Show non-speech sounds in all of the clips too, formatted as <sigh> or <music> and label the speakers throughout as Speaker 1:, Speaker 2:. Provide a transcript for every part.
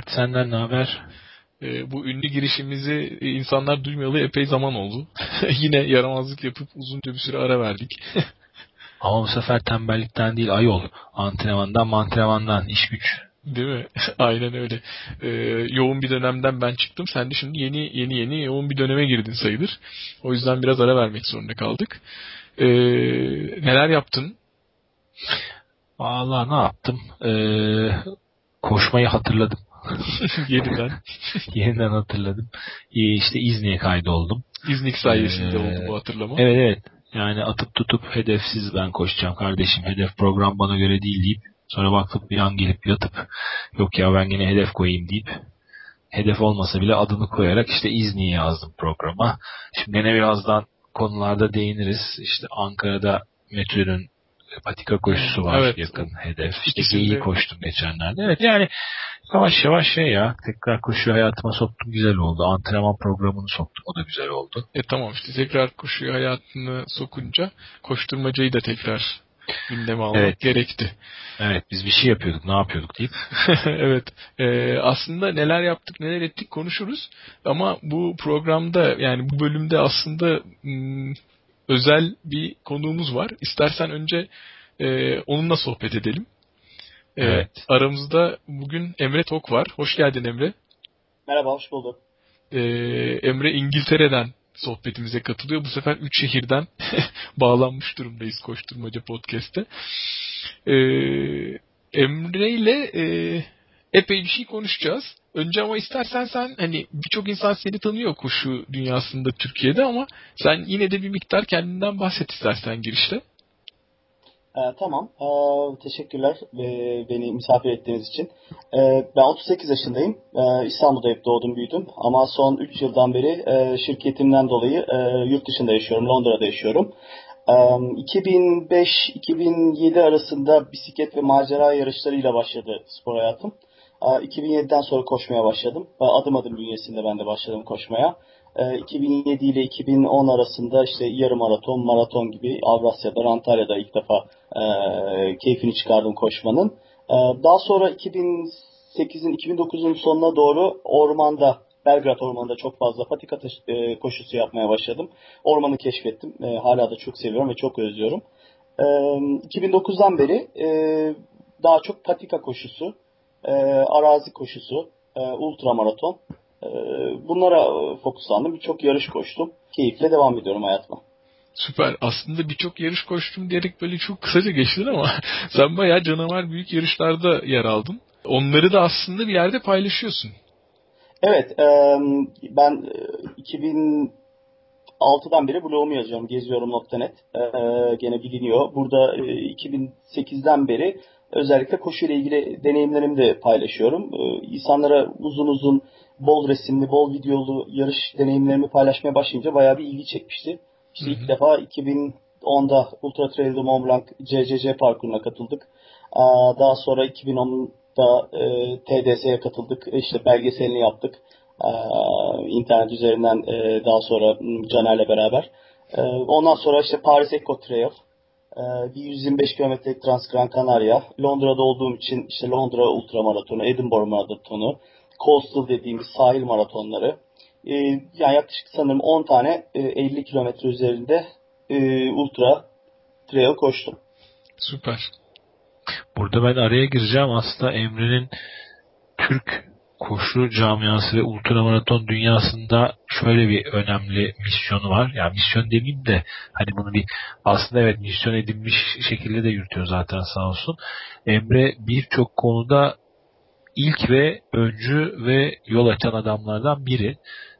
Speaker 1: Mert senden ne haber?
Speaker 2: Ee, bu ünlü girişimizi e, insanlar duymayalı epey zaman oldu. <laughs> Yine yaramazlık yapıp uzunca bir süre ara verdik. <laughs>
Speaker 1: Ama bu sefer tembellikten değil ayol. Antrenmandan mantrenmandan iş güç.
Speaker 2: Değil mi? <laughs> Aynen öyle. Ee, yoğun bir dönemden ben çıktım. Sen de şimdi yeni yeni yeni yoğun bir döneme girdin sayılır. O yüzden biraz ara vermek zorunda kaldık. Ee, neler yaptın?
Speaker 1: Valla ne yaptım? Ee, koşmayı hatırladım. <laughs>
Speaker 2: Yeniden. <laughs>
Speaker 1: Yeniden hatırladım. Ee, işte İzni'ye kaydoldum.
Speaker 2: İznik sayesinde
Speaker 1: Ee,
Speaker 2: oldu bu hatırlama.
Speaker 1: Evet evet. Yani atıp tutup hedefsiz ben koşacağım kardeşim. Hedef program bana göre değil deyip sonra baktık bir an gelip yatıp yok ya ben yine hedef koyayım deyip hedef olmasa bile adını koyarak işte İzni'yi yazdım programa. Şimdi gene birazdan konularda değiniriz. İşte Ankara'da metro'nun patika koşusu var
Speaker 2: Evet.
Speaker 1: yakın hedef. İşte geyiği koştum geçenlerde. Evet yani yavaş yavaş şey ya tekrar koşuyu hayatıma soktum güzel oldu. Antrenman programını soktum o da güzel oldu.
Speaker 2: E tamam işte tekrar koşuyu hayatını sokunca koşturmacayı da tekrar gündeme almak
Speaker 1: Evet.
Speaker 2: gerekti.
Speaker 1: Evet biz bir şey yapıyorduk ne yapıyorduk deyip. <laughs>
Speaker 2: evet. Ee, aslında neler yaptık neler ettik konuşuruz. Ama bu programda yani bu bölümde aslında hmm, özel bir konuğumuz var. İstersen önce e, onunla sohbet edelim. Ee,
Speaker 1: Evet.
Speaker 2: Aramızda bugün Emre Tok var. Hoş geldin Emre.
Speaker 3: Merhaba, hoş bulduk.
Speaker 2: Ee, Emre İngiltere'den sohbetimize katılıyor. Bu sefer üç şehirden <laughs> bağlanmış durumdayız Koşturmaca Podcast'te. Ee, Emre ile e, epey bir şey konuşacağız. Önce ama istersen sen hani birçok insan seni tanıyor koşu dünyasında Türkiye'de ama sen yine de bir miktar kendinden bahset istersen girişte.
Speaker 3: Ee, tamam, ee, teşekkürler e, beni misafir ettiğiniz için. Ee, ben 38 yaşındayım. Ee, İstanbul'da hep doğdum, büyüdüm. Ama son 3 yıldan beri e, şirketimden dolayı e, yurt dışında yaşıyorum, Londra'da yaşıyorum. Ee, 2005-2007 arasında bisiklet ve macera yarışlarıyla başladı spor hayatım. Ee, 2007'den sonra koşmaya başladım. Adım adım bünyesinde ben de başladım koşmaya. Ee, 2007 ile 2010 arasında işte yarım maraton, maraton gibi Avrasya'da, Antalya'da ilk defa keyfini çıkardım koşmanın. Daha sonra 2008'in 2009'un sonuna doğru ormanda, Belgrad Ormanı'nda çok fazla patika e, koşusu yapmaya başladım. Ormanı keşfettim. E, hala da çok seviyorum ve çok özlüyorum. E, 2009'dan beri e, daha çok patika koşusu, e, arazi koşusu, e, ultramaraton. E, bunlara fokuslandım. Birçok yarış koştum. Keyifle devam ediyorum hayatıma.
Speaker 2: Süper. Aslında birçok yarış koştum diyerek böyle çok kısaca geçtin ama <laughs> sen bayağı canavar büyük yarışlarda yer aldın. Onları da aslında bir yerde paylaşıyorsun.
Speaker 3: Evet, e, ben e, 2006'dan beri blogumu yazıyorum, geziyorum.net. E, gene biliniyor. Burada e, 2008'den beri özellikle koşuyla ilgili deneyimlerimi de paylaşıyorum. E, insanlara uzun uzun, bol resimli, bol videolu yarış deneyimlerimi paylaşmaya başlayınca bayağı bir ilgi çekmişti. İşte
Speaker 2: Hı hı.
Speaker 3: ilk defa 2010'da Ultra Trail de Mont Blanc CCC parkuruna katıldık. Aa, Daha sonra 2010'da e, TDS'ye katıldık. İşte belgeselini yaptık. Aa, internet üzerinden e, daha sonra Caner'le beraber. E, ondan sonra işte Paris Eco Trail. E, bir 125 kilometrelik Transgran Canaria. Londra'da olduğum için işte Londra Ultramaratonu, Edinburgh Maratonu, Coastal dediğimiz sahil maratonları. E, yani yaklaşık sanırım 10 tane e, 50 kilometre üzerinde e, ultra trail koştum.
Speaker 2: Süper.
Speaker 1: Burada ben araya gireceğim. Aslında Emre'nin Türk koşu camiası ve ultramaraton dünyasında şöyle bir önemli misyonu var. Yani misyon demeyeyim de hani bunu bir aslında evet misyon edinmiş şekilde de yürütüyor zaten sağ olsun. Emre birçok konuda ilk ve öncü ve yol açan adamlardan biri.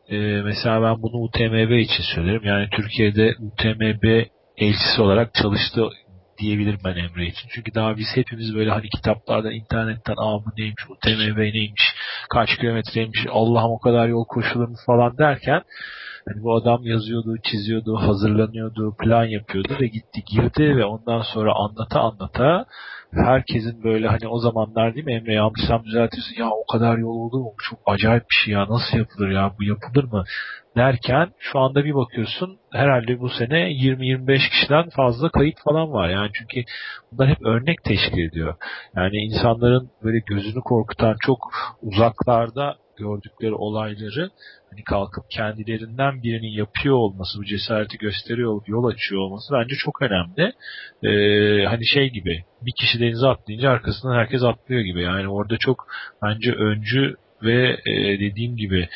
Speaker 1: Ee, mesela ben bunu UTMB için söylerim. Yani Türkiye'de UTMB elçisi olarak çalıştı diyebilirim ben Emre için. Çünkü daha biz hepimiz böyle hani kitaplardan, internetten aa bu neymiş, UTMB neymiş, kaç kilometreymiş, Allah'ım o kadar yol koşulur mu falan derken Hani bu adam yazıyordu, çiziyordu, hazırlanıyordu, plan yapıyordu ve gitti girdi ve ondan sonra anlata anlata herkesin böyle hani o zamanlar değil mi Emre yanlışsam düzeltirsin. Ya o kadar yol oldu mu? Çok acayip bir şey ya. Nasıl yapılır ya? Bu yapılır mı? derken şu anda bir bakıyorsun herhalde bu sene 20-25 kişiden fazla kayıt falan var. Yani çünkü bunlar hep örnek teşkil ediyor. Yani insanların böyle gözünü korkutan çok uzaklarda gördükleri olayları hani kalkıp kendilerinden birinin yapıyor olması, bu cesareti gösteriyor, yol açıyor olması bence çok önemli. Ee, hani şey gibi bir kişi denize atlayınca arkasından herkes atlıyor gibi. Yani orada çok bence öncü ve e, dediğim gibi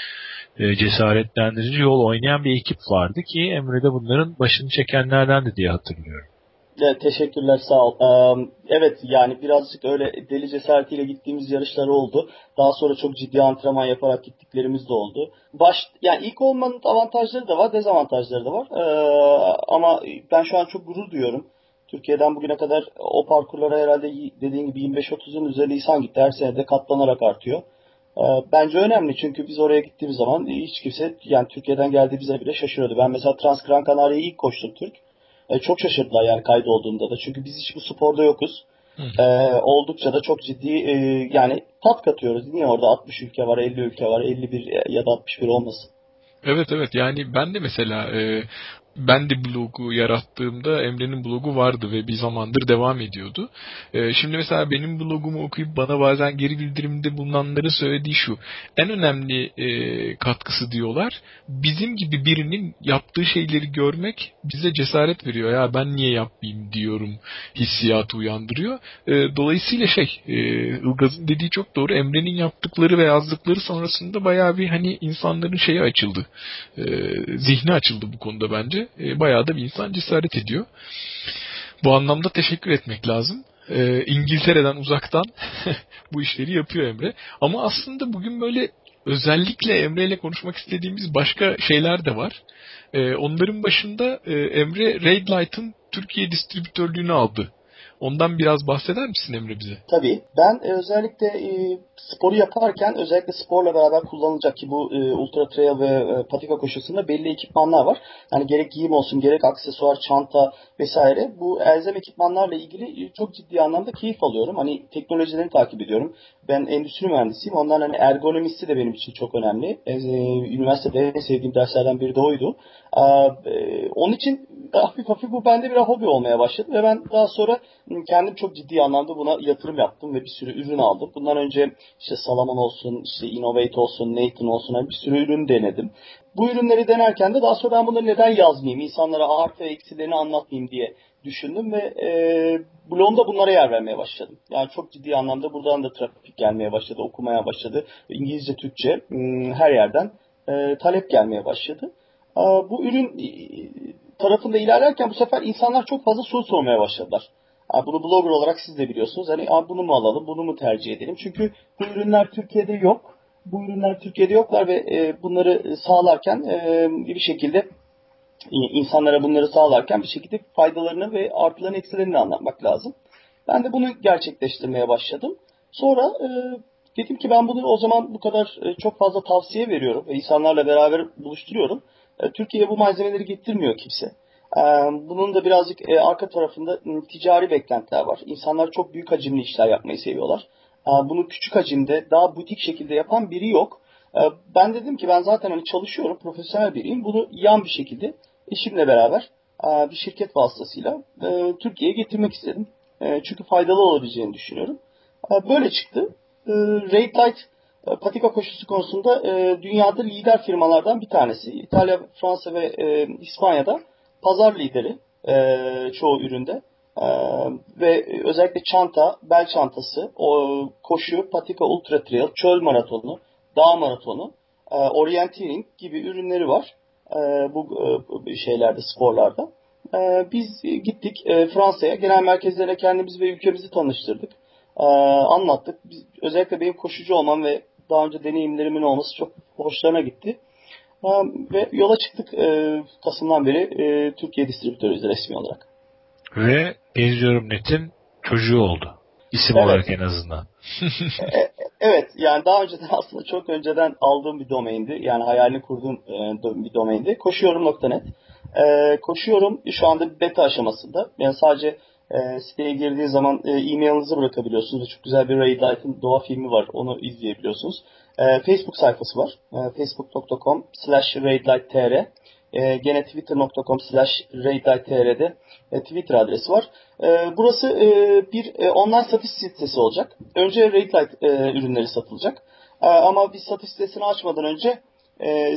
Speaker 1: e, cesaretlendirici yol oynayan bir ekip vardı ki Emre de bunların başını çekenlerden de diye hatırlıyorum.
Speaker 3: Evet, teşekkürler sağ ol. Ee, evet yani birazcık öyle deli cesaretiyle gittiğimiz yarışlar oldu. Daha sonra çok ciddi antrenman yaparak gittiklerimiz de oldu. Baş yani ilk olmanın avantajları da var, dezavantajları da var. Ee, ama ben şu an çok gurur duyuyorum. Türkiye'den bugüne kadar o parkurlara herhalde dediğin gibi 25-30'un üzerinde insan gitti. Her sene de katlanarak artıyor. Ee, bence önemli çünkü biz oraya gittiğimiz zaman hiç kimse yani Türkiye'den geldiğimizde bile şaşırıyordu. Ben mesela Trans Gran Canaria'yı ilk koştum Türk. E, çok şaşırdılar yani kaydı olduğunda da. Çünkü biz hiç bu sporda yokuz. E, oldukça da çok ciddi e, yani tat katıyoruz. Niye orada 60 ülke var, 50 ülke var, 51 ya da 61 olmasın.
Speaker 2: Evet evet yani ben de mesela e, ben de blogu yarattığımda Emre'nin blogu vardı ve bir zamandır devam ediyordu. Ee, şimdi mesela benim blogumu okuyup bana bazen geri bildirimde bulunanların söylediği şu. En önemli e, katkısı diyorlar. Bizim gibi birinin yaptığı şeyleri görmek bize cesaret veriyor. Ya ben niye yapmayayım diyorum hissiyatı uyandırıyor. E, dolayısıyla şey e, Ilgaz'ın dediği çok doğru. Emre'nin yaptıkları ve yazdıkları sonrasında bayağı bir hani insanların şeyi açıldı. E, zihni açıldı bu konuda bence e, bayağı da bir insan cesaret ediyor. Bu anlamda teşekkür etmek lazım. E, İngiltere'den uzaktan <laughs> bu işleri yapıyor Emre. Ama aslında bugün böyle özellikle Emre ile konuşmak istediğimiz başka şeyler de var. E, onların başında e, Emre Raid Light'ın Türkiye distribütörlüğünü aldı. Ondan biraz bahseder misin Emre bize?
Speaker 3: Tabii. Ben e, özellikle e, sporu yaparken özellikle sporla beraber kullanılacak ki bu e, ultra trail ve e, patika koşusunda belli ekipmanlar var. Yani gerek giyim olsun, gerek aksesuar, çanta vesaire. Bu elzem ekipmanlarla ilgili e, çok ciddi anlamda keyif alıyorum. Hani teknolojilerini takip ediyorum. Ben endüstri mühendisiyim. Ondan hani ergonomisi de benim için çok önemli. E, üniversitede en sevdiğim derslerden biri de oydu. E, onun için hafif hafif bu bende bir hobi olmaya başladı ve ben daha sonra kendim çok ciddi anlamda buna yatırım yaptım ve bir sürü ürün aldım. Bundan önce işte Salomon olsun, işte Innovate olsun, Nathan olsun hani bir sürü ürün denedim. Bu ürünleri denerken de daha sonra ben bunları neden yazmayayım, insanlara artı ve eksilerini anlatmayayım diye düşündüm ve e, blogumda bunlara yer vermeye başladım. Yani çok ciddi anlamda buradan da trafik gelmeye başladı, okumaya başladı. İngilizce, Türkçe her yerden e, talep gelmeye başladı. Bu ürün tarafında ilerlerken bu sefer insanlar çok fazla soru sormaya başladılar. Yani bunu blogger olarak siz de biliyorsunuz. Hani bunu mu alalım, bunu mu tercih edelim? Çünkü bu ürünler Türkiye'de yok. Bu ürünler Türkiye'de yoklar ve e, bunları sağlarken e, bir şekilde insanlara bunları sağlarken bir şekilde faydalarını ve artılarını eksilerini anlatmak lazım. Ben de bunu gerçekleştirmeye başladım. Sonra e, dedim ki ben bunu o zaman bu kadar e, çok fazla tavsiye veriyorum ve insanlarla beraber buluşturuyorum. E, Türkiye'ye bu malzemeleri getirmiyor kimse. E, bunun da birazcık e, arka tarafında ticari beklentiler var. İnsanlar çok büyük hacimli işler yapmayı seviyorlar. Bunu küçük hacimde, daha butik şekilde yapan biri yok. Ben dedim ki ben zaten hani çalışıyorum, profesyonel biriyim. Bunu yan bir şekilde eşimle beraber bir şirket vasıtasıyla Türkiye'ye getirmek istedim. Çünkü faydalı olabileceğini düşünüyorum. Böyle çıktı. Raid Light patika koşusu konusunda e, dünyada lider firmalardan bir tanesi. İtalya, Fransa ve e, İspanya'da pazar lideri e, çoğu üründe. E, ve özellikle çanta, bel çantası, o, koşu, patika ultra trail, çöl maratonu, dağ maratonu, e, orienteering gibi ürünleri var e, bu e, şeylerde, sporlarda. E, biz gittik e, Fransa'ya, genel merkezlere kendimizi ve ülkemizi tanıştırdık. E, anlattık. Biz, özellikle benim koşucu olmam ve daha önce deneyimlerimin olması çok hoşlarına gitti. Ve yola çıktık e, Kasım'dan beri e, Türkiye distribütörüyüz resmi olarak.
Speaker 1: Ve Geziyorum Net'in çocuğu oldu. İsim
Speaker 3: Evet.
Speaker 1: olarak en azından. <laughs>
Speaker 3: E- Evet yani daha önceden <laughs> aslında çok önceden aldığım bir domaindi. Yani hayalini kurduğum e, bir domaindi. Koşuyorum.net. E, koşuyorum şu anda beta aşamasında. Yani sadece e, siteye girdiği zaman e, e-mailinizi bırakabiliyorsunuz. Çok güzel bir Ray Light'ın doğa filmi var. Onu izleyebiliyorsunuz. E, Facebook sayfası var. E, Facebook.com slash raidlighttr e, gene twitter.com slash raidlighttr'de e, Twitter adresi var. E, burası e, bir e, online satış sitesi olacak. Önce Raidlight e, ürünleri satılacak. E, ama biz satış sitesini açmadan önce e, e,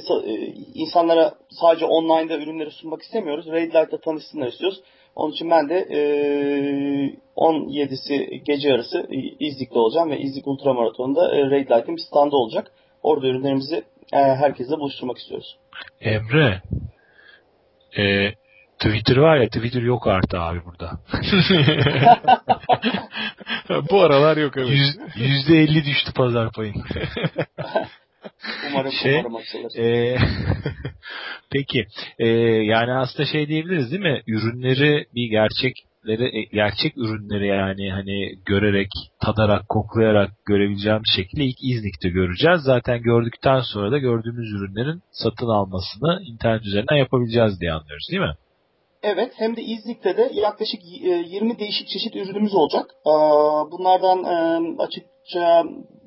Speaker 3: insanlara sadece online'da ürünleri sunmak istemiyoruz. Raidlight'la tanışsınlar istiyoruz. Onun için ben de e, 17'si gece yarısı İznik'te olacağım ve İznik Ultramaraton'da e, Raidlight'in bir standı olacak. Orada ürünlerimizi e, herkesle buluşturmak istiyoruz.
Speaker 1: Emre e, Twitter var ya Twitter yok artık abi burada. <laughs> <laughs>
Speaker 2: Bu aralar yok evet.
Speaker 1: Yüz- Yüzde elli düştü pazar payın. <laughs>
Speaker 3: Umarım,
Speaker 1: Şey,
Speaker 3: umarım açılır.
Speaker 1: Ee, <laughs> peki ee, yani aslında şey diyebiliriz değil mi? Ürünleri bir gerçekleri e, gerçek ürünleri yani hani görerek, tadarak, koklayarak görebileceğim şekilde ilk İznik'te göreceğiz. Zaten gördükten sonra da gördüğümüz ürünlerin satın almasını internet üzerinden yapabileceğiz diye anlıyoruz değil mi?
Speaker 3: Evet, hem de İznik'te de yaklaşık e, 20 değişik çeşit ürünümüz olacak. Bunlardan e, açıkça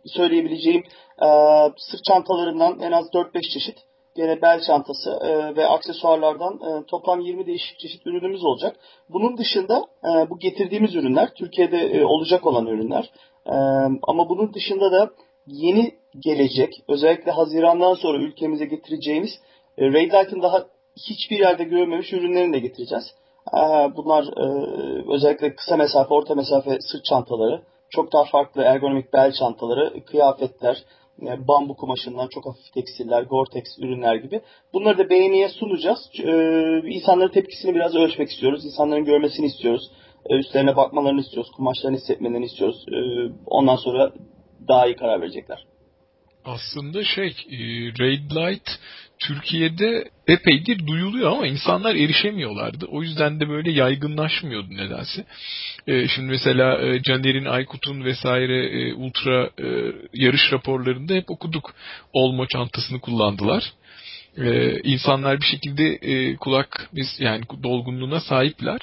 Speaker 3: söyleyebileceğim e, sırt çantalarından en az 4-5 çeşit, gene bel çantası e, ve aksesuarlardan e, toplam 20 değişik çeşit ürünümüz olacak. Bunun dışında e, bu getirdiğimiz ürünler, Türkiye'de e, olacak olan ürünler. E, Ama bunun dışında da yeni gelecek, özellikle Haziran'dan sonra ülkemize getireceğimiz e, Raidlight'ın daha hiçbir yerde görülmemiş ürünlerini de getireceğiz. Ee, Bunlar e, özellikle kısa mesafe, orta mesafe sırt çantaları, çok daha farklı ergonomik bel çantaları, kıyafetler, e, bambu kumaşından çok hafif tekstiller, Gore-Tex ürünler gibi. Bunları da beğeniye sunacağız. Ee, İnsanların tepkisini biraz ölçmek istiyoruz. İnsanların görmesini istiyoruz. Ee, Üstlerine bakmalarını istiyoruz. Kumaşlarını hissetmelerini istiyoruz. Ee, Ondan sonra daha iyi karar verecekler.
Speaker 2: Aslında şey e, Raid Light Türkiye'de epeydir duyuluyor ama insanlar erişemiyorlardı. O yüzden de böyle yaygınlaşmıyordu nedense. E, şimdi mesela e, Caner'in, Aykut'un vesaire e, ultra e, yarış raporlarında hep okuduk. Olmo çantasını kullandılar. Ee, insanlar bir şekilde e, kulak biz yani dolgunluğuna sahipler.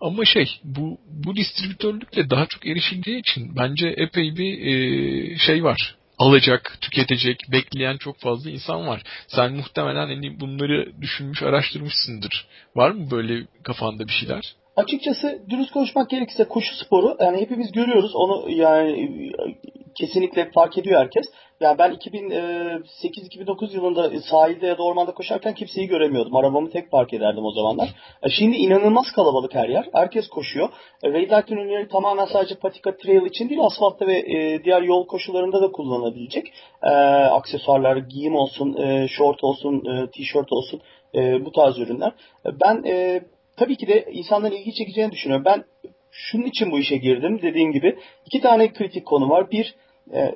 Speaker 2: Ama şey bu bu distribütörlükle daha çok erişildiği için bence epey bir e, şey var. Alacak, tüketecek, bekleyen çok fazla insan var. Sen muhtemelen hani bunları düşünmüş, araştırmışsındır. Var mı böyle kafanda bir şeyler?
Speaker 3: Açıkçası dürüst konuşmak gerekirse koşu sporu yani hepimiz görüyoruz onu yani kesinlikle fark ediyor herkes. Yani ben 2008-2009 yılında sahilde ya da ormanda koşarken kimseyi göremiyordum. Arabamı tek park ederdim o zamanlar. E, Şimdi inanılmaz kalabalık her yer. Herkes koşuyor. E, Red Light ürünleri tamamen sadece patika trail için değil asfaltta ve e, diğer yol koşularında da kullanılabilecek. E, aksesuarlar, giyim olsun, e, short olsun, e, tişört olsun e, bu tarz ürünler. E, Ben e, tabii ki de insanların ilgi çekeceğini düşünüyorum. Ben şunun için bu işe girdim dediğim gibi. iki tane kritik konu var. Bir, e,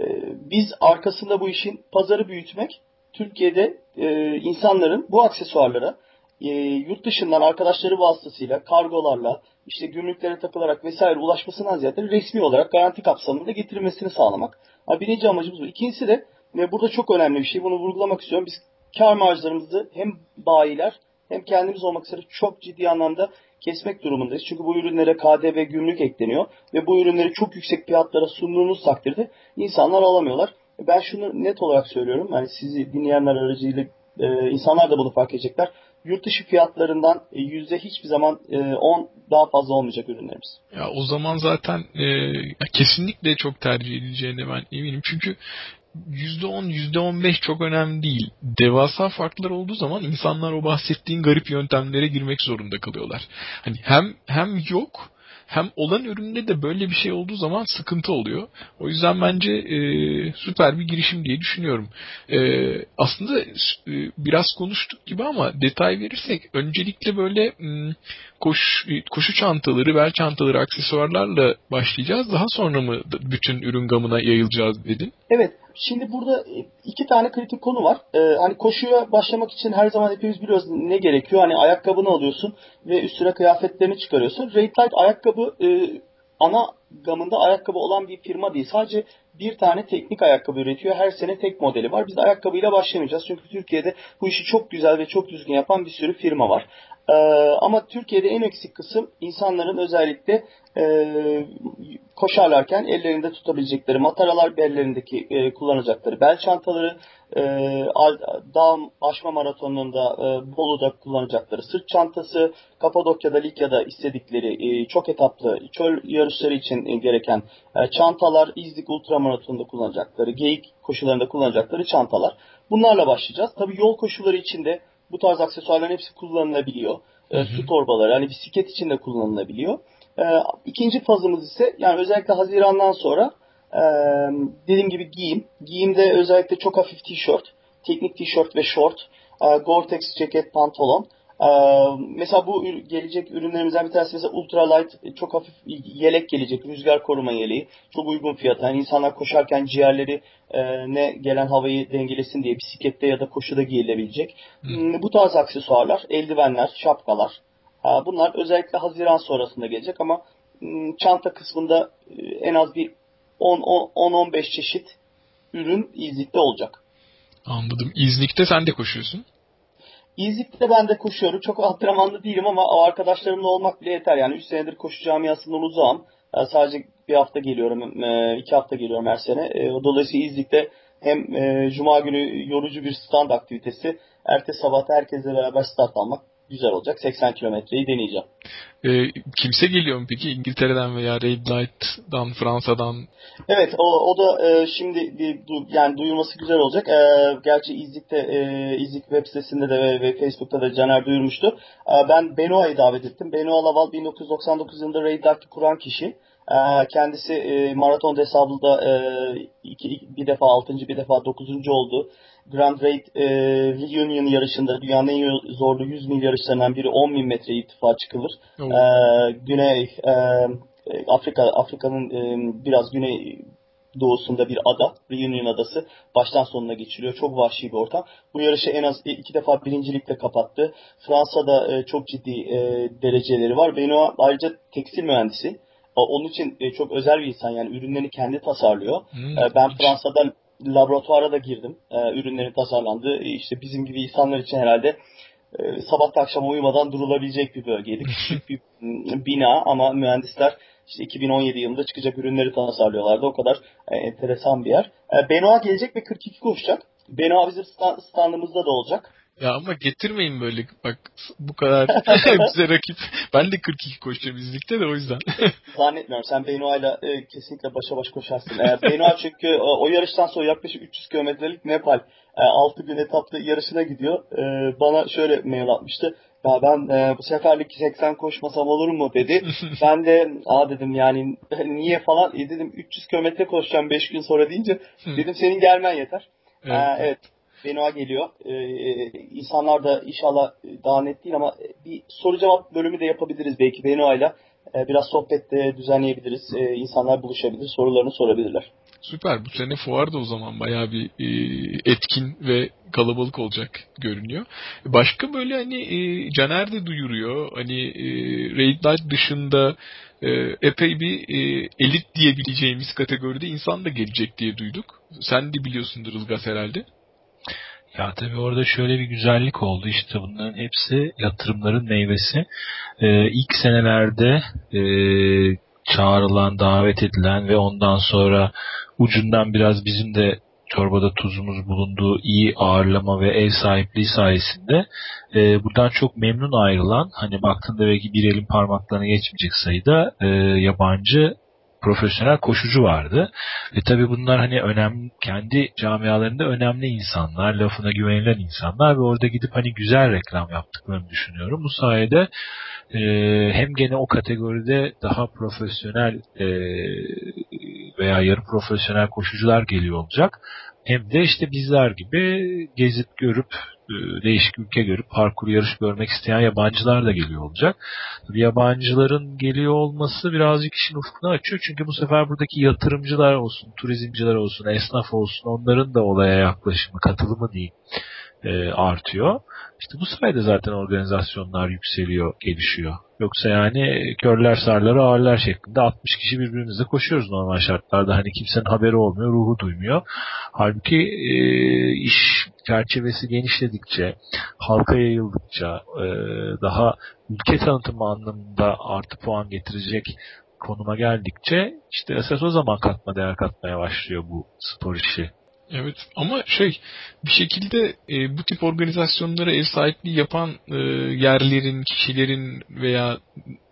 Speaker 3: biz arkasında bu işin pazarı büyütmek, Türkiye'de e, insanların bu aksesuarlara e, yurt dışından arkadaşları vasıtasıyla, kargolarla, işte gümrüklere takılarak vesaire ulaşmasından ziyade resmi olarak garanti kapsamında getirilmesini sağlamak. Ha, birinci amacımız bu. İkincisi de ve burada çok önemli bir şey, bunu vurgulamak istiyorum. Biz kar marjlarımızı hem bayiler hem kendimiz olmak üzere çok ciddi anlamda kesmek durumundayız. Çünkü bu ürünlere KDV gümrük ekleniyor ve bu ürünleri çok yüksek fiyatlara sunduğunuz takdirde insanlar alamıyorlar. Ben şunu net olarak söylüyorum. Yani sizi dinleyenler aracıyla e, insanlar da bunu fark edecekler. Yurt dışı fiyatlarından e, yüzde hiçbir zaman e, 10 daha fazla olmayacak ürünlerimiz.
Speaker 2: Ya o zaman zaten e, kesinlikle çok tercih edileceğine ben eminim. Çünkü %10, %15 çok önemli değil. Devasa farklar olduğu zaman insanlar o bahsettiğin garip yöntemlere girmek zorunda kalıyorlar. Hani hem hem yok hem olan üründe de böyle bir şey olduğu zaman sıkıntı oluyor. O yüzden bence e, süper bir girişim diye düşünüyorum. E, aslında e, biraz konuştuk gibi ama detay verirsek öncelikle böyle m, koş, koşu çantaları, bel çantaları, aksesuarlarla başlayacağız. Daha sonra mı bütün ürün gamına yayılacağız dedin?
Speaker 3: Evet. Şimdi burada e, iki tane kritik konu var. Ee, hani koşuya başlamak için her zaman hepimiz biliyoruz ne gerekiyor. Hani ayakkabını alıyorsun ve üstüne kıyafetlerini çıkarıyorsun. Raid Light ayakkabı e, ana gamında ayakkabı olan bir firma değil. Sadece bir tane teknik ayakkabı üretiyor. Her sene tek modeli var. Biz ayakkabıyla başlamayacağız. Çünkü Türkiye'de bu işi çok güzel ve çok düzgün yapan bir sürü firma var. Ee, ama Türkiye'de en eksik kısım insanların özellikle e, koşarlarken ellerinde tutabilecekleri mataralar, ellerindeki e, kullanacakları bel çantaları, e, dağ aşma maratonunda e, Bolu'da kullanacakları sırt çantası, Kapadokya'da, Likya'da istedikleri e, çok etaplı çöl yarışları için e, gereken e, çantalar, İznik ultramaratonunda kullanacakları, geyik koşularında kullanacakları çantalar. Bunlarla başlayacağız. Tabii yol koşuları için de bu tarz aksesuarların hepsi kullanılabiliyor. E, su torbaları, hani bisiklet için de kullanılabiliyor. E, ikinci fazımız ise yani özellikle Haziran'dan sonra e, dediğim gibi giyim. Giyimde özellikle çok hafif tişört, teknik tişört ve short, e, Gore-Tex ceket, pantolon. Mesela bu gelecek ürünlerimizden bir tanesi mesela ultralight çok hafif yelek gelecek. Rüzgar koruma yeleği. Çok uygun fiyata. Yani insanlar koşarken ciğerleri e, ne gelen havayı dengelesin diye bisiklette ya da koşuda giyilebilecek. Hmm. Bu tarz aksesuarlar, eldivenler, şapkalar. Bunlar özellikle Haziran sonrasında gelecek ama çanta kısmında e, en az bir 10-15 çeşit ürün İznik'te olacak.
Speaker 2: Anladım. İznik'te sen de koşuyorsun.
Speaker 3: İzlik'te ben de koşuyorum. Çok antrenmanlı değilim ama o arkadaşlarımla olmak bile yeter. Yani 3 senedir koşu camiasından uzağım. Yani sadece bir hafta geliyorum, e, iki hafta geliyorum her sene. E, dolayısıyla İzlik'te hem e, Cuma günü yorucu bir stand aktivitesi, ertesi sabah herkesle beraber start almak güzel olacak. 80 kilometreyi deneyeceğim.
Speaker 2: E, kimse geliyor mu peki İngiltere'den veya Red Light'dan, Fransa'dan?
Speaker 3: Evet o, o da e, şimdi du, yani duyulması güzel olacak. E, gerçi İzlik'te e, İzlik web sitesinde de ve, ve Facebook'ta da Caner duyurmuştu. E, ben Benoa'yı davet ettim. Benoa Laval 1999 yılında Red Light'ı kuran kişi. E, kendisi e, maraton hesabında e, bir defa altıncı bir defa dokuzuncu oldu. Grand Raid e, Reunion yarışında dünyanın en zorlu 100 mil yarışlarından biri 10 bin metre irtifa çıkılır. E, Güney e, Afrika Afrika'nın e, biraz güney doğusunda bir ada, Reunion adası. Baştan sonuna geçiliyor. Çok vahşi bir ortam. Bu yarışı en az iki defa birincilikle kapattı. Fransa'da e, çok ciddi e, dereceleri var. Benoit ayrıca tekstil mühendisi. Onun için e, çok özel bir insan yani ürünlerini kendi tasarlıyor. Hmm, e, ben Fransa'da laboratuvara da girdim. E, ürünlerin tasarlandığı işte bizim gibi insanlar için herhalde e, sabah akşam uyumadan durulabilecek bir bölgeydi. <laughs> Küçük bir bina ama mühendisler işte 2017 yılında çıkacak ürünleri tasarlıyorlardı. O kadar e, enteresan bir yer. E, Benoit gelecek ve 42 koşacak. Benoit bizim standımızda da olacak.
Speaker 2: Ya ama getirmeyin böyle bak bu kadar <laughs> bize rakip. Ben de 42 koşacağım izlikte de o yüzden. <laughs>
Speaker 3: Zannetmiyorum. Sen Benoit'la e, kesinlikle başa baş koşarsın. E, Benoit <laughs> çünkü e, o yarıştan sonra yaklaşık 300 kilometrelik Nepal e, 6 gün etaplı yarışına gidiyor. E, bana şöyle mail atmıştı. Ya ben e, bu seferlik 80 koşmasam olur mu dedi. ben de aa dedim yani niye falan e, dedim 300 kilometre koşacağım 5 gün sonra deyince dedim senin gelmen yeter. Evet. Ee, evet. Benoit geliyor. Ee, insanlar da inşallah daha net değil ama bir soru cevap bölümü de yapabiliriz belki Benoit'la. Ee, biraz sohbet de düzenleyebiliriz. Ee, insanlar buluşabilir, sorularını sorabilirler.
Speaker 2: Süper. Bu sene fuar da o zaman bayağı bir e, etkin ve kalabalık olacak görünüyor. Başka böyle hani e, Caner de duyuruyor. Hani e, Raid Light dışında e, epey bir e, elit diyebileceğimiz kategoride insan da gelecek diye duyduk. Sen de biliyorsundur Ilgaz herhalde.
Speaker 1: Ya tabii orada şöyle bir güzellik oldu işte bunların hepsi yatırımların meyvesi. Ee, ilk senelerde e, çağrılan, davet edilen ve ondan sonra ucundan biraz bizim de çorbada tuzumuz bulunduğu iyi ağırlama ve ev sahipliği sayesinde e, buradan çok memnun ayrılan hani baktığında belki bir elin parmaklarına geçmeyecek sayıda e, yabancı profesyonel koşucu vardı. Ve tabii bunlar hani önemli, kendi camialarında önemli insanlar, lafına güvenilen insanlar ve orada gidip hani güzel reklam yaptıklarını düşünüyorum. Bu sayede e, hem gene o kategoride daha profesyonel e, veya yarı profesyonel koşucular geliyor olacak. Hem de işte bizler gibi gezip görüp değişik ülke görüp parkur yarış görmek isteyen yabancılar da geliyor olacak. Tabii yabancıların geliyor olması birazcık işin ufkunu açıyor. Çünkü bu sefer buradaki yatırımcılar olsun, turizmciler olsun, esnaf olsun onların da olaya yaklaşımı, katılımı değil e, artıyor. İşte bu sayede zaten organizasyonlar yükseliyor, gelişiyor. Yoksa yani körler sarlar ağırlar şeklinde 60 kişi birbirimizle koşuyoruz normal şartlarda. Hani kimsenin haberi olmuyor, ruhu duymuyor. Halbuki e, iş çerçevesi genişledikçe, halka yayıldıkça, e, daha ülke tanıtımı anlamında artı puan getirecek konuma geldikçe işte esas o zaman katma değer katmaya başlıyor bu spor işi.
Speaker 2: Evet ama şey bir şekilde e, bu tip organizasyonlara ev sahipliği yapan e, yerlerin, kişilerin veya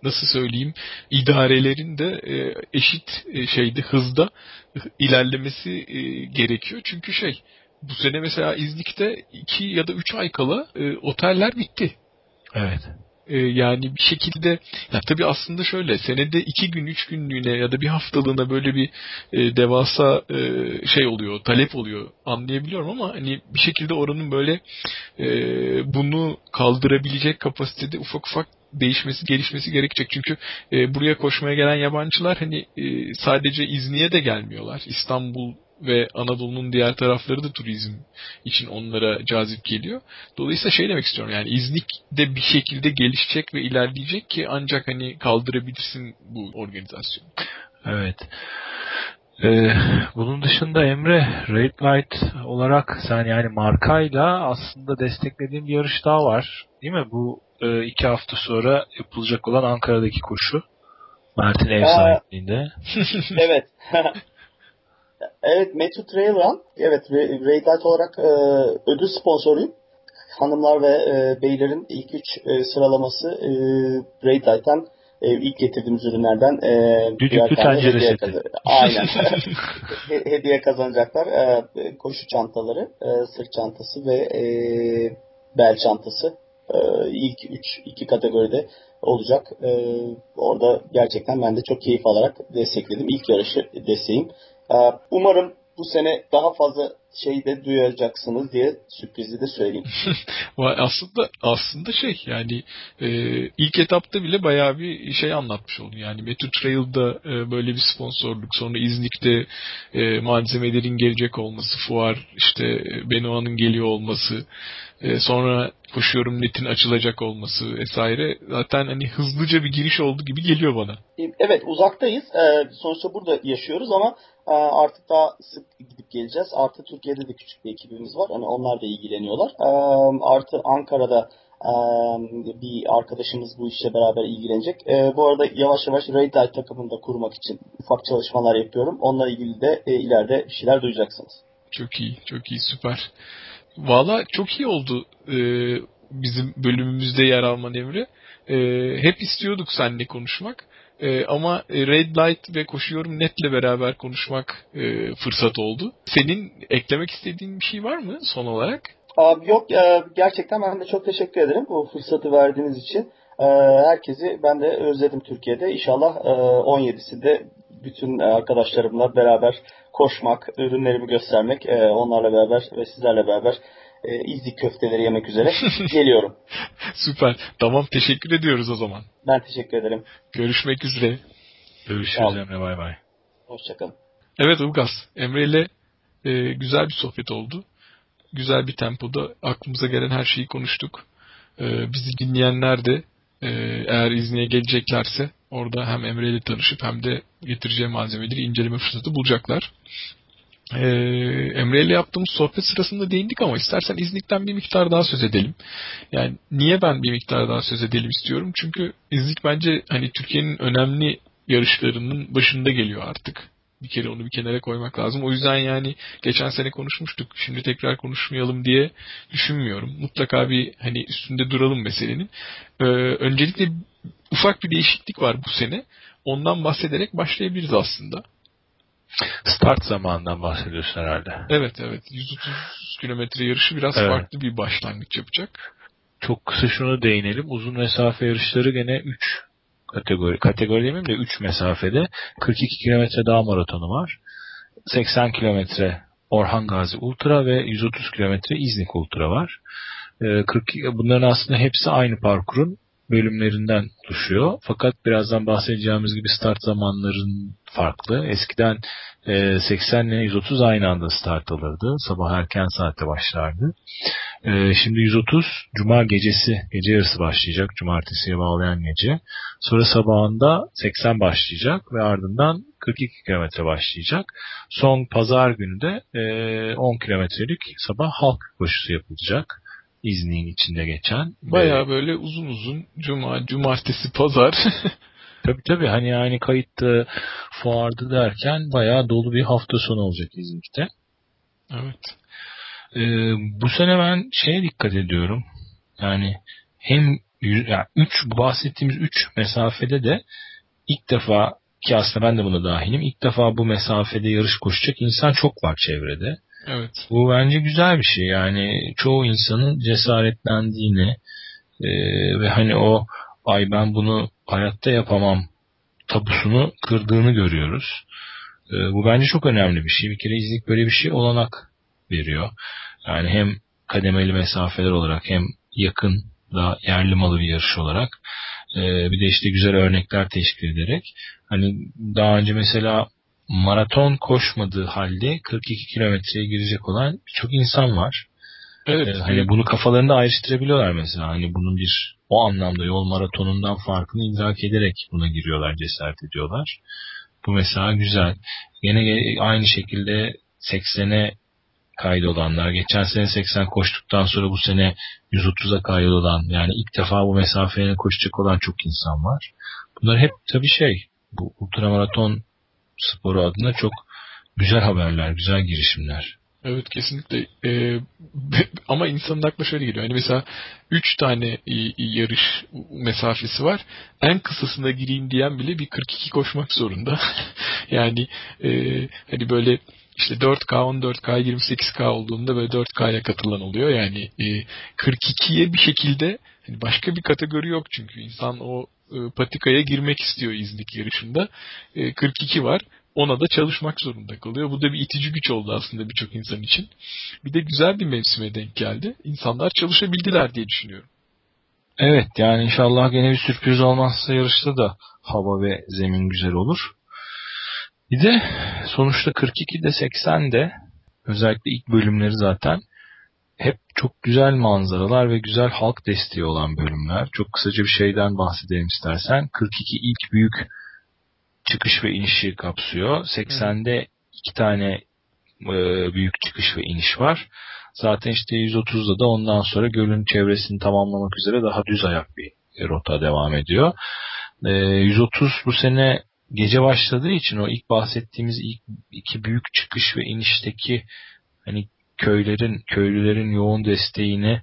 Speaker 2: nasıl söyleyeyim idarelerin de e, eşit e, şeyde hızda ilerlemesi e, gerekiyor. Çünkü şey bu sene mesela İznik'te 2 ya da 3 ay kala e, oteller bitti.
Speaker 1: Evet.
Speaker 2: E, yani bir şekilde ya tabii aslında şöyle senede iki gün üç günlüğüne ya da bir haftalığına böyle bir e, devasa e, şey oluyor talep oluyor anlayabiliyorum ama hani bir şekilde oranın böyle e, bunu kaldırabilecek kapasitede ufak ufak değişmesi, gelişmesi gerekecek. Çünkü e, buraya koşmaya gelen yabancılar hani e, sadece İzni'ye de gelmiyorlar. İstanbul ve Anadolu'nun diğer tarafları da turizm için onlara cazip geliyor. Dolayısıyla şey demek istiyorum yani İznik de bir şekilde gelişecek ve ilerleyecek ki ancak hani kaldırabilirsin bu organizasyonu.
Speaker 1: Evet. Ee, bunun dışında Emre Red Light olarak sen yani markayla aslında desteklediğin bir yarış daha var. Değil mi? Bu e, iki hafta sonra yapılacak olan Ankara'daki koşu. Mert'in ev sahipliğinde. <laughs>
Speaker 3: evet. <laughs> evet Metro Trail Run. Evet Red Light olarak e, ödül sponsoruyum. Hanımlar ve e, beylerin ilk üç e, sıralaması e, Red Light'tan e, ilk getirdiğimiz ürünlerden e,
Speaker 1: Düdüklü tencere seti. Kazan-
Speaker 3: Aynen. <laughs> hediye kazanacaklar. E, koşu çantaları, e, sırt çantası ve e, bel çantası e, ilk üç iki kategoride olacak. E, orada gerçekten ben de çok keyif alarak destekledim. İlk yarışı desteğim. Umarım bu sene daha fazla şey de duyacaksınız diye sürprizi de söyleyeyim. <laughs>
Speaker 2: aslında aslında şey yani e, ilk etapta bile bayağı bir şey anlatmış oldun. Yani Metro Trail'da e, böyle bir sponsorluk, sonra İznik'te e, malzemelerin gelecek olması, fuar işte Benoa'nın geliyor olması, e, sonra koşuyorum netin açılacak olması vesaire zaten hani hızlıca bir giriş oldu gibi geliyor bana.
Speaker 3: Evet uzaktayız. Ee, sonuçta burada yaşıyoruz ama e, artık daha sık gidip geleceğiz. Artı Türkiye'de de küçük bir ekibimiz var. Hani onlar da ilgileniyorlar. Artı Ankara'da bir arkadaşımız bu işle beraber ilgilenecek. Bu arada yavaş yavaş Raid Light takımını da kurmak için ufak çalışmalar yapıyorum. Onunla ilgili de e, ileride bir şeyler duyacaksınız.
Speaker 2: Çok iyi, çok iyi, süper. Valla çok iyi oldu e, bizim bölümümüzde yer alman Emre. E, hep istiyorduk seninle konuşmak. E, ama Red Light ve Koşuyorum Net'le beraber konuşmak e, fırsat oldu. Senin eklemek istediğin bir şey var mı son olarak?
Speaker 3: Abi yok e, gerçekten ben de çok teşekkür ederim bu fırsatı verdiğiniz için. E, herkesi ben de özledim Türkiye'de. İnşallah e, 17'sinde bütün arkadaşlarımla beraber koşmak, ürünlerimi göstermek, e, onlarla beraber ve sizlerle beraber e, izlik köfteleri yemek üzere <laughs> geliyorum.
Speaker 2: Süper. Tamam teşekkür ediyoruz o zaman.
Speaker 3: Ben teşekkür ederim.
Speaker 2: Görüşmek üzere.
Speaker 1: Görüşürüz Emre bay bay.
Speaker 3: Hoşçakalın.
Speaker 2: Evet Ulgas. Emre ile e, güzel bir sohbet oldu. Güzel bir tempoda aklımıza gelen her şeyi konuştuk. E, bizi dinleyenler de e, eğer İzni'ye geleceklerse orada hem Emre ile tanışıp hem de getireceği malzemeleri inceleme fırsatı bulacaklar. Ee, Emre ile yaptığımız sohbet sırasında değindik ama istersen İznik'ten bir miktar daha söz edelim. Yani niye ben bir miktar daha söz edelim istiyorum? Çünkü İznik bence hani Türkiye'nin önemli yarışlarının başında geliyor artık. Bir kere onu bir kenara koymak lazım. O yüzden yani geçen sene konuşmuştuk. Şimdi tekrar konuşmayalım diye düşünmüyorum. Mutlaka bir hani üstünde duralım meselenin. Ee, öncelikle ufak bir değişiklik var bu sene. Ondan bahsederek başlayabiliriz aslında.
Speaker 1: Start zamanından bahsediyorsun herhalde.
Speaker 2: Evet evet. 130 kilometre yarışı biraz evet. farklı bir başlangıç yapacak.
Speaker 1: Çok kısa şunu değinelim. Uzun mesafe yarışları gene 3 kategori. Kategori demeyeyim de 3 mesafede. 42 kilometre dağ maratonu var. 80 kilometre Orhan Gazi Ultra ve 130 kilometre İznik Ultra var. 40, bunların aslında hepsi aynı parkurun bölümlerinden oluşuyor. Fakat birazdan bahsedeceğimiz gibi start zamanların farklı. Eskiden e, 80 ile 130 aynı anda start alırdı. Sabah erken saatte başlardı. Ee, şimdi 130 Cuma gecesi, gece yarısı başlayacak. Cumartesiye bağlayan gece. Sonra sabahında 80 başlayacak ve ardından 42 kilometre başlayacak. Son pazar günü de e, 10 kilometrelik sabah halk koşusu yapılacak. İznik'in içinde geçen.
Speaker 2: Baya böyle uzun uzun cuma, cumartesi, pazar. <laughs>
Speaker 1: Tabii tabii hani yani kayıttı, fuardı derken bayağı dolu bir hafta sonu olacak İznik'te.
Speaker 2: evet.
Speaker 1: Ee, bu sene ben şeye dikkat ediyorum. Yani hem yani üç, bahsettiğimiz 3 mesafede de ilk defa ki aslında ben de buna dahilim. ilk defa bu mesafede yarış koşacak insan çok var çevrede.
Speaker 2: Evet.
Speaker 1: Bu bence güzel bir şey. Yani çoğu insanın cesaretlendiğini e, ve hani o ay ben bunu hayatta yapamam tabusunu kırdığını görüyoruz. E, bu bence çok önemli bir şey. Bir kere iznik böyle bir şey olanak veriyor. Yani hem kademeli mesafeler olarak hem yakın da yerli malı bir yarış olarak e, bir de işte güzel örnekler teşkil ederek hani daha önce mesela maraton koşmadığı halde 42 kilometreye girecek olan birçok insan var.
Speaker 2: Evet.
Speaker 1: Ee, hani bunu kafalarında ayrıştırabiliyorlar mesela. Hani bunun bir o anlamda yol maratonundan farkını idrak ederek buna giriyorlar, cesaret ediyorlar. Bu mesela güzel. Yine aynı şekilde 80'e kaydolanlar, geçen sene 80 koştuktan sonra bu sene 130'a kaydolan, yani ilk defa bu mesafeye koşacak olan çok insan var. Bunlar hep tabii şey, bu ultramaraton sporu adına çok güzel haberler, güzel girişimler.
Speaker 2: Evet kesinlikle. Ee, <laughs> ama insanın aklına şöyle geliyor. Hani mesela 3 tane yarış mesafesi var. En kısasına gireyim diyen bile bir 42 koşmak zorunda. <laughs> yani e, hani böyle işte 4K, 14K, 28K olduğunda böyle 4K'ya katılan oluyor. Yani e, 42'ye bir şekilde hani başka bir kategori yok çünkü insan o e, patikaya girmek istiyor İznik yarışında. E, 42 var ona da çalışmak zorunda kalıyor. Bu da bir itici güç oldu aslında birçok insan için. Bir de güzel bir mevsime denk geldi. İnsanlar çalışabildiler diye düşünüyorum.
Speaker 1: Evet yani inşallah gene bir sürpriz olmazsa yarışta da hava ve zemin güzel olur. Bir de sonuçta 42'de 80'de özellikle ilk bölümleri zaten hep çok güzel manzaralar ve güzel halk desteği olan bölümler. Çok kısaca bir şeyden bahsedelim istersen. 42 ilk büyük çıkış ve inişi kapsıyor. 80'de iki tane e, büyük çıkış ve iniş var. Zaten işte 130'da da ondan sonra gölün çevresini tamamlamak üzere daha düz ayak bir rota devam ediyor. E, 130 bu sene gece başladığı için o ilk bahsettiğimiz ilk iki büyük çıkış ve inişteki hani köylerin, köylülerin yoğun desteğini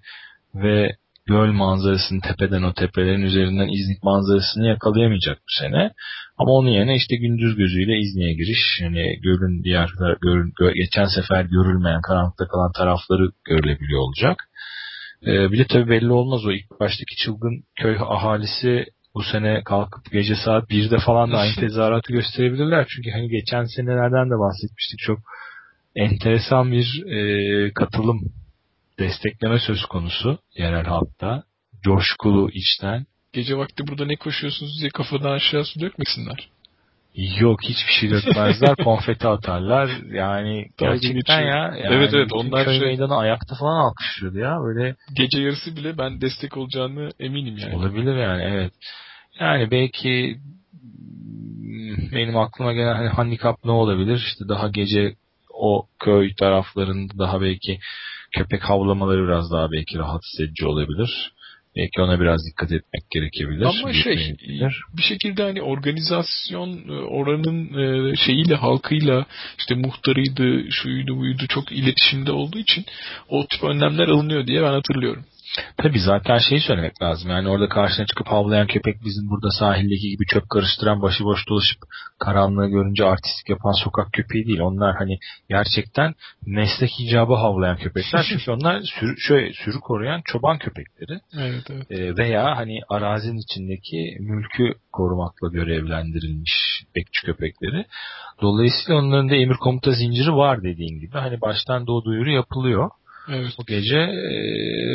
Speaker 1: ve göl manzarasını tepeden o tepelerin üzerinden İznik manzarasını yakalayamayacak bu sene. Ama onun yerine işte gündüz gözüyle İznik'e giriş, yani gölün diğer gölün, gö- geçen sefer görülmeyen karanlıkta kalan tarafları görülebiliyor olacak. Ee, bir de tabii belli olmaz o ilk baştaki çılgın köy ahalisi bu sene kalkıp gece saat 1'de falan da aynı tezahüratı gösterebilirler. Çünkü hani geçen senelerden de bahsetmiştik çok enteresan bir e, katılım destekleme söz konusu yerel halkta. Coşkulu içten.
Speaker 2: Gece vakti burada ne koşuyorsunuz diye kafadan aşağı su dökmesinler.
Speaker 1: Yok hiçbir şey dökmezler. <laughs> konfeti atarlar. Yani gerçekten ya. Yani
Speaker 2: Evet, evet, onlar
Speaker 1: köy
Speaker 2: şey-
Speaker 1: meydanı ayakta falan alkışlıyordu ya. Böyle
Speaker 2: Gece yarısı bile ben destek olacağını eminim yani.
Speaker 1: olabilir yani evet. Yani belki benim aklıma gelen hani handikap ne olabilir? İşte daha gece o köy taraflarında daha belki köpek havlamaları biraz daha belki rahatsız edici olabilir. Belki ona biraz dikkat etmek gerekebilir.
Speaker 2: Ama şey
Speaker 1: Büyütmeyebilir.
Speaker 2: bir şekilde hani organizasyon oranın e, şeyiyle halkıyla işte muhtarıydı şuydu buydu çok iletişimde olduğu için o tip önlemler alınıyor diye ben hatırlıyorum.
Speaker 1: Tabii zaten şeyi söylemek lazım. Yani orada karşına çıkıp havlayan köpek bizim burada sahildeki gibi çöp karıştıran başıboş dolaşıp karanlığı görünce artistik yapan sokak köpeği değil. Onlar hani gerçekten meslek icabı havlayan köpekler. <laughs> Çünkü onlar sürü, şöyle, sürü koruyan çoban köpekleri.
Speaker 2: Evet evet.
Speaker 1: Ee, veya hani arazinin içindeki mülkü korumakla görevlendirilmiş bekçi köpekleri. Dolayısıyla onların da emir komuta zinciri var dediğin gibi. Hani baştan da o duyuru yapılıyor.
Speaker 2: Evet.
Speaker 1: Bu gece e,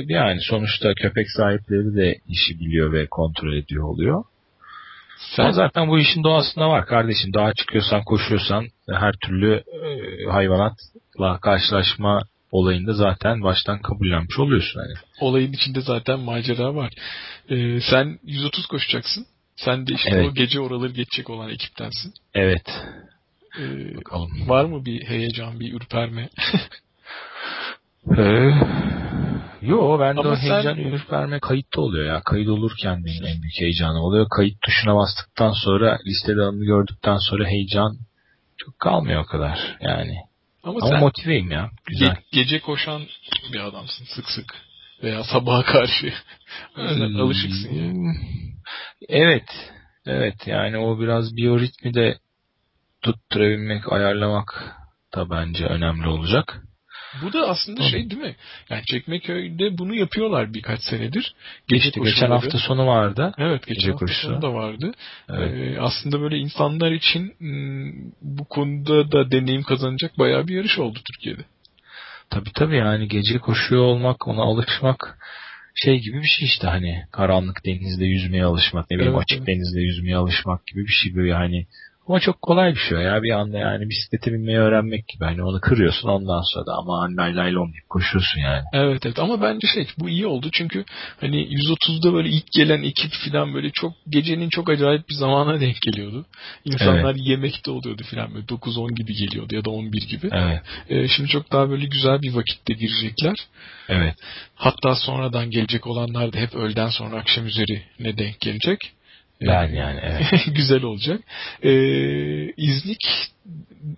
Speaker 1: yani sonuçta köpek sahipleri de işi biliyor ve kontrol ediyor oluyor. Ama
Speaker 2: Sen
Speaker 1: zaten bu işin doğasında var kardeşim. Dağa çıkıyorsan, koşuyorsan her türlü e, hayvanatla karşılaşma olayında zaten baştan kabullenmiş oluyorsun hani.
Speaker 2: Olayın içinde zaten macera var. Ee, sen 130 koşacaksın. Sen de işte
Speaker 1: Evet.
Speaker 2: o gece oraları geçecek olan ekiptensin.
Speaker 1: Evet.
Speaker 2: Ee,
Speaker 1: Bakalım.
Speaker 2: var mı bir heyecan, bir ürperme? <laughs>
Speaker 1: Ee, yo ben de o
Speaker 2: sen-
Speaker 1: heyecan ürperme kayıtta oluyor ya. Kayıt olurken benim en büyük heyecanım oluyor. Kayıt tuşuna bastıktan sonra listede adını gördükten sonra heyecan çok kalmıyor o kadar yani.
Speaker 2: Ama,
Speaker 1: Ama
Speaker 2: sen
Speaker 1: motiveyim ya. Güzel.
Speaker 2: ge- gece koşan bir adamsın sık sık. Veya sabaha karşı. <laughs> Yüzden
Speaker 1: Hmm.
Speaker 2: alışıksın yani.
Speaker 1: Evet. Evet yani o biraz biyoritmi de tutturabilmek, ayarlamak da bence önemli olacak.
Speaker 2: Bu da aslında
Speaker 1: Tabii.
Speaker 2: şey değil mi? Yani Çekmeköy'de bunu yapıyorlar birkaç senedir. Gece
Speaker 1: İşte geçen hafta sonu vardı.
Speaker 2: Evet geçen
Speaker 1: gece
Speaker 2: hafta
Speaker 1: koşusu.
Speaker 2: sonu da vardı.
Speaker 1: Evet.
Speaker 2: Ee, aslında böyle insanlar için hmm, bu konuda da deneyim kazanacak bayağı bir yarış oldu Türkiye'de.
Speaker 1: Tabii tabii yani gece koşuyor olmak, ona alışmak şey gibi bir şey işte hani karanlık denizde yüzmeye alışmak, ne bileyim
Speaker 2: Evet,
Speaker 1: açık
Speaker 2: evet.
Speaker 1: denizde yüzmeye alışmak gibi bir şey böyle hani ama çok kolay bir şey ya bir anda yani bisiklete binmeyi öğrenmek gibi hani onu kırıyorsun ondan sonra da aman lay lay lom deyip koşuyorsun yani.
Speaker 2: Evet evet ama bence şey bu iyi oldu çünkü hani 130'da böyle ilk gelen ekip falan böyle çok gecenin çok acayip bir zamana denk geliyordu. İnsanlar yemekte oluyordu falan böyle 9-10 gibi geliyordu ya da 11 gibi.
Speaker 1: Evet,
Speaker 2: Ee, şimdi çok daha böyle güzel bir vakitte girecekler.
Speaker 1: evet.
Speaker 2: Hatta sonradan gelecek olanlar da hep öğleden sonra akşam üzerine denk gelecek.
Speaker 1: Ben yani evet. <laughs>
Speaker 2: güzel olacak. Ee, İznik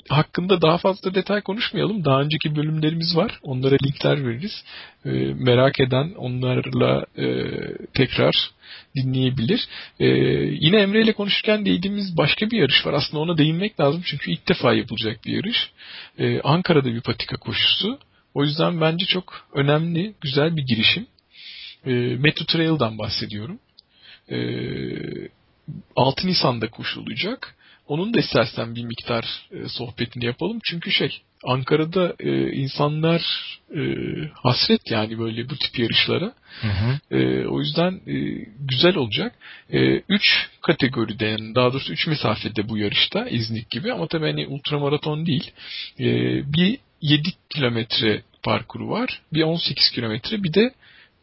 Speaker 2: hakkında daha fazla detay konuşmayalım. Daha önceki bölümlerimiz var. Onlara linkler veririz. Ee, merak eden onlarla e, tekrar dinleyebilir. Ee, yine Emre ile konuşurken değdiğimiz başka bir yarış var. Aslında ona değinmek lazım çünkü ilk defa yapılacak bir yarış. Ee, Ankara'da bir patika koşusu. O yüzden bence çok önemli, güzel bir girişim. Ee, Metro Trail'dan bahsediyorum. Ee, 6 Nisan'da koşulacak. Onun da istersen bir miktar e, sohbetini yapalım. Çünkü şey Ankara'da e, insanlar e, hasret yani böyle bu tip yarışlara.
Speaker 1: Hı hı.
Speaker 2: E, o yüzden e, güzel olacak. 3 kategoride yani daha doğrusu 3 mesafede bu yarışta İznik gibi ama tabii hani ultramaraton değil. E, bir 7 kilometre parkuru var. Bir 18 kilometre bir de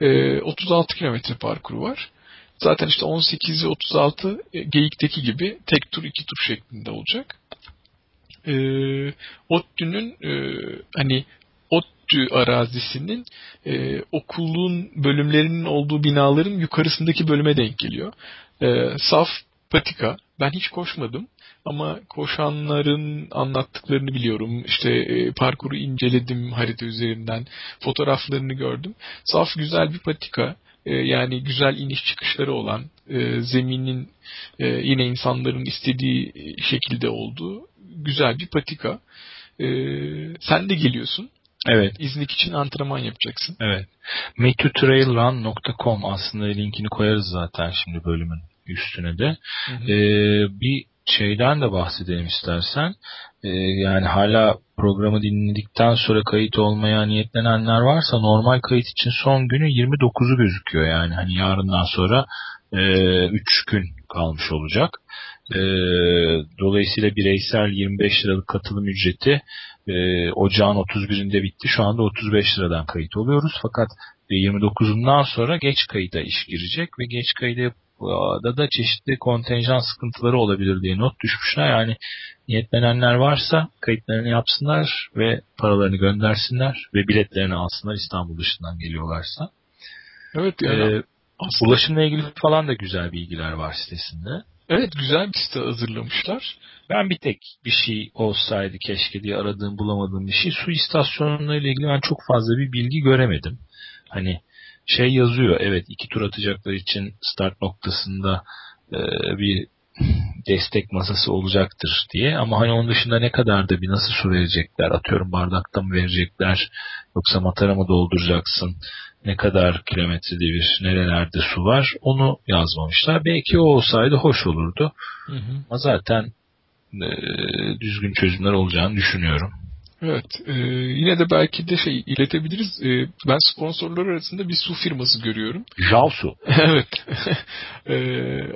Speaker 2: e, 36 kilometre parkuru var. Zaten işte 18 ve 36 e, geyikteki gibi tek tur iki tur şeklinde olacak. E, ODTÜ'nün e, hani ODTÜ arazisinin e, okulun bölümlerinin olduğu binaların yukarısındaki bölüme denk geliyor. E, saf patika. Ben hiç koşmadım ama koşanların anlattıklarını biliyorum. İşte e, parkuru inceledim harita üzerinden. Fotoğraflarını gördüm. Saf güzel bir patika. E, yani güzel iniş çıkışları olan e, zeminin e, yine insanların istediği şekilde olduğu güzel bir patika. E, sen de geliyorsun.
Speaker 1: Evet.
Speaker 2: İznik için antrenman yapacaksın.
Speaker 1: Evet. metutrailrun.com aslında linkini koyarız zaten şimdi bölümün üstüne de.
Speaker 2: Hı hı.
Speaker 1: Ee, bir şeyden de bahsedelim istersen. Ee, yani hala programı dinledikten sonra kayıt olmaya niyetlenenler varsa normal kayıt için son günü 29'u gözüküyor. Yani hani yarından sonra 3 gün kalmış olacak. Ee, dolayısıyla bireysel 25 liralık katılım ücreti e, ocağın 31'inde bitti. Şu anda 35 liradan kayıt oluyoruz. Fakat e, 29'undan sonra geç kayıda iş girecek ve geç kayıda da da çeşitli kontenjan sıkıntıları olabilir diye not düşmüşler. Yani niyetlenenler varsa kayıtlarını yapsınlar ve paralarını göndersinler ve biletlerini alsınlar İstanbul dışından geliyorlarsa.
Speaker 2: Evet yani
Speaker 1: Ee,
Speaker 2: aslında-
Speaker 1: ulaşımla ilgili falan da güzel bilgiler var sitesinde.
Speaker 2: evet güzel bir site hazırlamışlar.
Speaker 1: Ben bir tek bir şey olsaydı keşke diye aradığım bulamadığım bir şey. Su istasyonlarıyla ilgili ben çok fazla bir bilgi göremedim. Hani şey yazıyor evet iki tur atacaklar için start noktasında e, bir destek masası olacaktır diye. Ama hani onun dışında ne kadar da bir nasıl su verecekler? Atıyorum bardakta mı verecekler? Yoksa matara mı dolduracaksın? Ne kadar kilometrede bir nerelerde su var? Onu yazmamışlar. Belki o olsaydı hoş olurdu.
Speaker 2: Hı hı.
Speaker 1: ama zaten e, düzgün çözümler olacağını düşünüyorum.
Speaker 2: Evet. e, yine de belki de şey iletebiliriz. E, ben sponsorlar arasında bir su firması görüyorum.
Speaker 1: Jalsu. <laughs>
Speaker 2: evet. <laughs> E,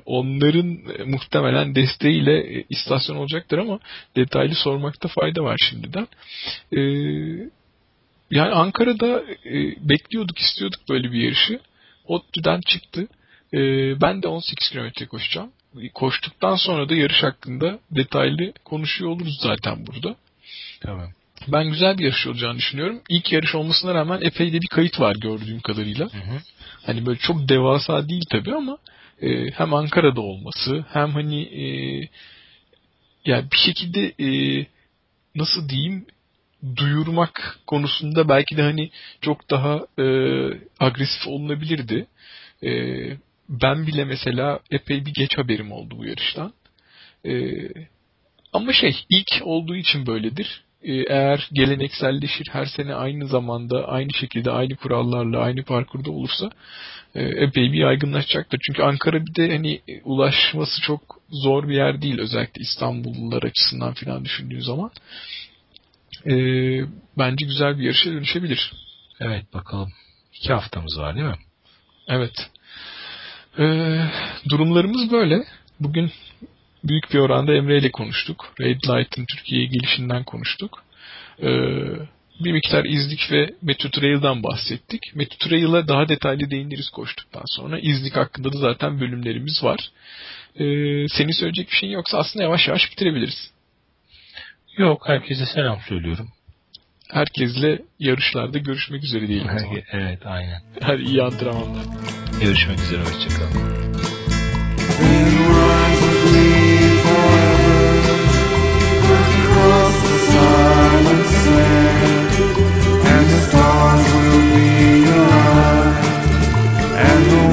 Speaker 2: onların muhtemelen desteğiyle e, istasyon olacaktır ama detaylı sormakta fayda var şimdiden. E, yani Ankara'da e, bekliyorduk, istiyorduk böyle bir yarışı. ODTÜ'den çıktı. E, ben de 18 kilometre koşacağım. Koştuktan sonra da yarış hakkında detaylı konuşuyor oluruz zaten burada.
Speaker 1: Tamam.
Speaker 2: Ben güzel bir yarış olacağını düşünüyorum. İlk yarış olmasına rağmen epey de bir kayıt var gördüğüm kadarıyla.
Speaker 1: Hı hı.
Speaker 2: Hani böyle çok devasa değil tabii ama e, hem Ankara'da olması hem hani e, yani bir şekilde e, nasıl diyeyim duyurmak konusunda belki de hani çok daha e, agresif olunabilirdi. E, ben bile mesela epey bir geç haberim oldu bu yarıştan. E, ama şey ilk olduğu için böyledir. E, eğer gelenekselleşir her sene aynı zamanda aynı şekilde aynı kurallarla aynı parkurda olursa e, epey bir yaygınlaşacaktır. Çünkü Ankara bir de hani e, ulaşması çok zor bir yer değil özellikle İstanbullular açısından falan düşündüğün zaman. E, bence güzel bir yarışa dönüşebilir.
Speaker 1: Evet bakalım. İki haftamız var değil mi?
Speaker 2: Evet. Ee, durumlarımız böyle. Bugün büyük bir oranda Emre ile konuştuk. Red Light'ın Türkiye'ye gelişinden konuştuk. Ee, bir miktar İznik ve Metro Trail'dan bahsettik. Metro Trail'a daha detaylı değiniriz koştuktan sonra. İznik hakkında da zaten bölümlerimiz var. Ee, senin söyleyecek bir şeyin yoksa aslında yavaş yavaş bitirebiliriz.
Speaker 1: Yok herkese selam söylüyorum.
Speaker 2: Herkesle yarışlarda görüşmek üzere diyelim. <laughs>
Speaker 1: evet aynen.
Speaker 2: Hadi iyi antrenmanlar.
Speaker 1: Görüşmek üzere hoşçakalın.
Speaker 4: stars will be aligned and the